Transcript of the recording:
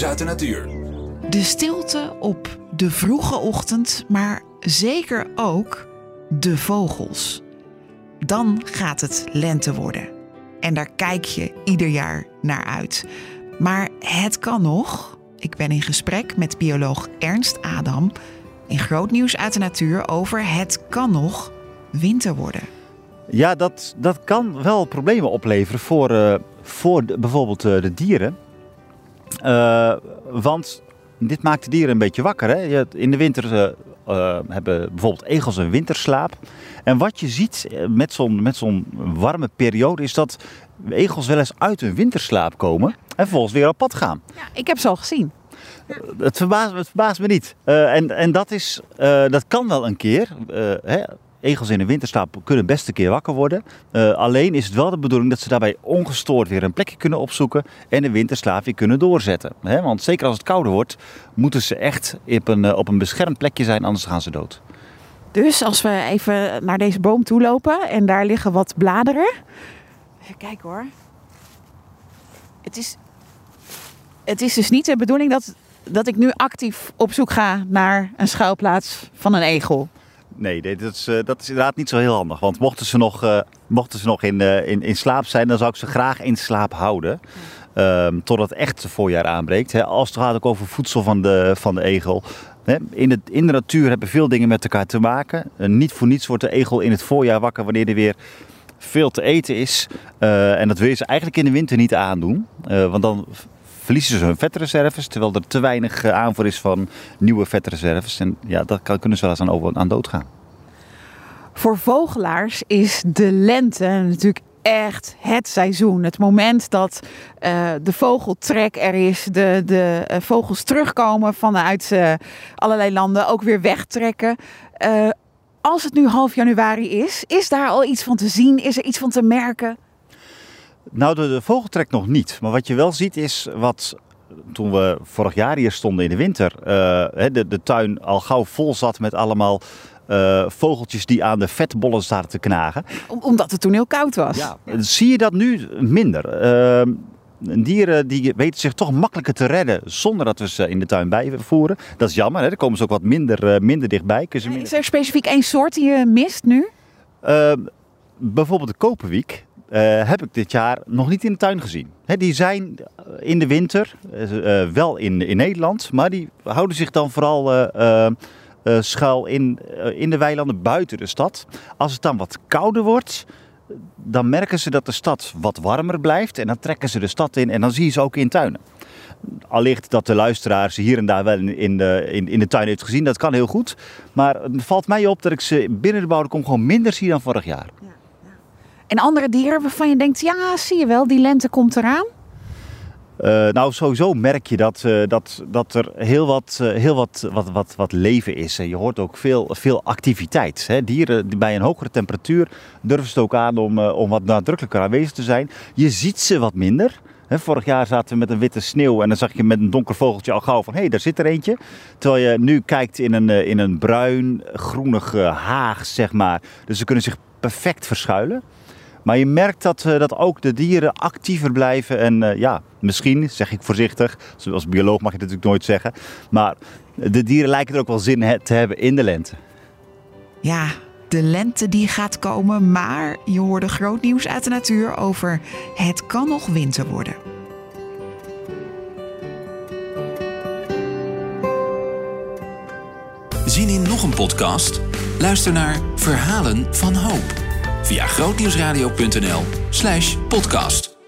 nieuws uit de natuur. De stilte op de vroege ochtend, maar zeker ook de vogels. Dan gaat het lente worden. En daar kijk je ieder jaar naar uit. Maar het kan nog. Ik ben in gesprek met bioloog Ernst Adam in groot nieuws uit de natuur over het kan nog winter worden. Ja, dat, dat kan wel problemen opleveren voor, uh, voor de, bijvoorbeeld uh, de dieren. Uh, want dit maakt de dieren een beetje wakker. Hè? In de winter hebben bijvoorbeeld egels een winterslaap. En wat je ziet met zo'n met zo'n warme periode is dat egels wel eens uit hun winterslaap komen en vervolgens weer op pad gaan. Ja, ik heb ze al gezien. Het verbaast, het verbaast me niet. Uh, en en dat, is, uh, dat kan wel een keer. Hè, egels in de winterslaap kunnen best een keer wakker worden. alleen is het wel de bedoeling dat ze daarbij ongestoord weer een plekje kunnen opzoeken en de winterslaap weer kunnen doorzetten. Want zeker als het kouder wordt, moeten ze echt op een, op een beschermd plekje zijn, anders gaan ze dood. Dus als we even naar deze boom toe lopen en daar liggen wat bladeren. Even hoor. Het is, het is dus niet de bedoeling dat dat ik nu actief op zoek ga naar een schuilplaats van een egel. Nee, dat is, uh, dat is inderdaad niet zo heel handig. Want mochten ze nog, uh, mochten ze nog in, uh, in, in slaap zijn, dan zou ik ze graag in slaap houden. Um, totdat echt het voorjaar aanbreekt. Hè. Als het gaat ook over voedsel van de, van de egel. Hè. In, de, in de natuur hebben veel dingen met elkaar te maken. niet voor niets wordt de egel in het voorjaar wakker wanneer er weer veel te eten is. en dat wil je ze eigenlijk in de winter niet aandoen. want dan verliezen ze hun vetreserves, terwijl er te weinig eh, aanvoer is van nieuwe vetreserves. En ja, dat kunnen ze wel eens aan, aan dood gaan. Voor vogelaars is de lente natuurlijk echt het seizoen. Het moment dat uh, de vogeltrek er is, de, de uh, vogels terugkomen vanuit uh, allerlei landen, ook weer wegtrekken. als het nu half januari is, is daar al iets van te zien? Is er iets van te merken? Nou, de, de vogeltrek nog niet. Maar wat je wel ziet is wat toen we vorig jaar hier stonden in de winter, uh, de, de tuin al gauw vol zat met allemaal uh, vogeltjes die aan de vetbollen zaten te knagen. omdat het toen heel koud was. Ja, zie je dat nu minder. Uh, dieren die weten zich toch makkelijker te redden zonder dat we ze in de tuin bijvoeren. Dat is jammer, hè? daar komen ze ook wat minder, minder dichtbij. Minder... Is er specifiek één soort die je mist nu? Bijvoorbeeld de koperwiek. Uh, heb ik dit jaar nog niet in de tuin gezien. Die zijn in de winter uh, wel in, in Nederland, maar die houden zich dan vooral uh, schuil in, in de weilanden buiten de stad. Als het dan wat kouder wordt, dan merken ze dat de stad wat warmer blijft en dan trekken ze de stad in en dan zie je ze ook in tuinen. Allicht dat de luisteraar ze hier en daar wel in de, in, in de tuin heeft gezien, dat kan heel goed. Maar het valt mij op dat ik ze binnen de bouwde gewoon minder zie dan vorig jaar. Ja. En andere dieren waarvan je denkt, ja, zie je wel, die lente komt eraan? Uh, nou, sowieso merk je dat, uh, dat, dat er heel, wat, uh, heel wat, wat, wat, wat leven is. En je hoort ook veel, veel activiteit. Hè. Dieren bij een hogere temperatuur durven ze ook aan om, om wat nadrukkelijker aanwezig te zijn. Je ziet ze wat minder. He, vorig jaar zaten we met een witte sneeuw en dan zag je met een donker vogeltje al gauw van hé, hey, daar zit er eentje. Terwijl je nu kijkt in een, in een bruin, groenig haag, zeg maar. Dus ze kunnen zich perfect verschuilen. Maar je merkt dat, uh, dat ook de dieren actiever blijven. En uh, ja, misschien, zeg ik voorzichtig, als bioloog mag je dat natuurlijk nooit zeggen. Maar de dieren lijken er ook wel zin te hebben in de lente. Ja, de lente die gaat komen, maar je hoorde groot nieuws uit de natuur over het kan nog winter worden. Zien in nog een podcast? Luister naar Verhalen van Hoop via grootnieuwsradio.nl slash podcast.